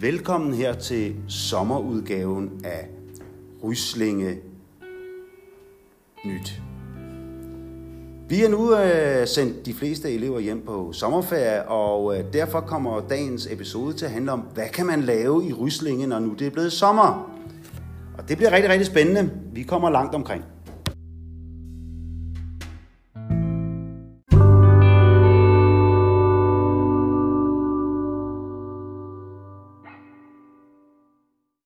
Velkommen her til sommerudgaven af Ryslinge Nyt. Vi er nu øh, sendt de fleste elever hjem på sommerferie, og øh, derfor kommer dagens episode til at handle om, hvad kan man lave i Ryslinge, når nu det er blevet sommer? Og det bliver rigtig, rigtig spændende. Vi kommer langt omkring.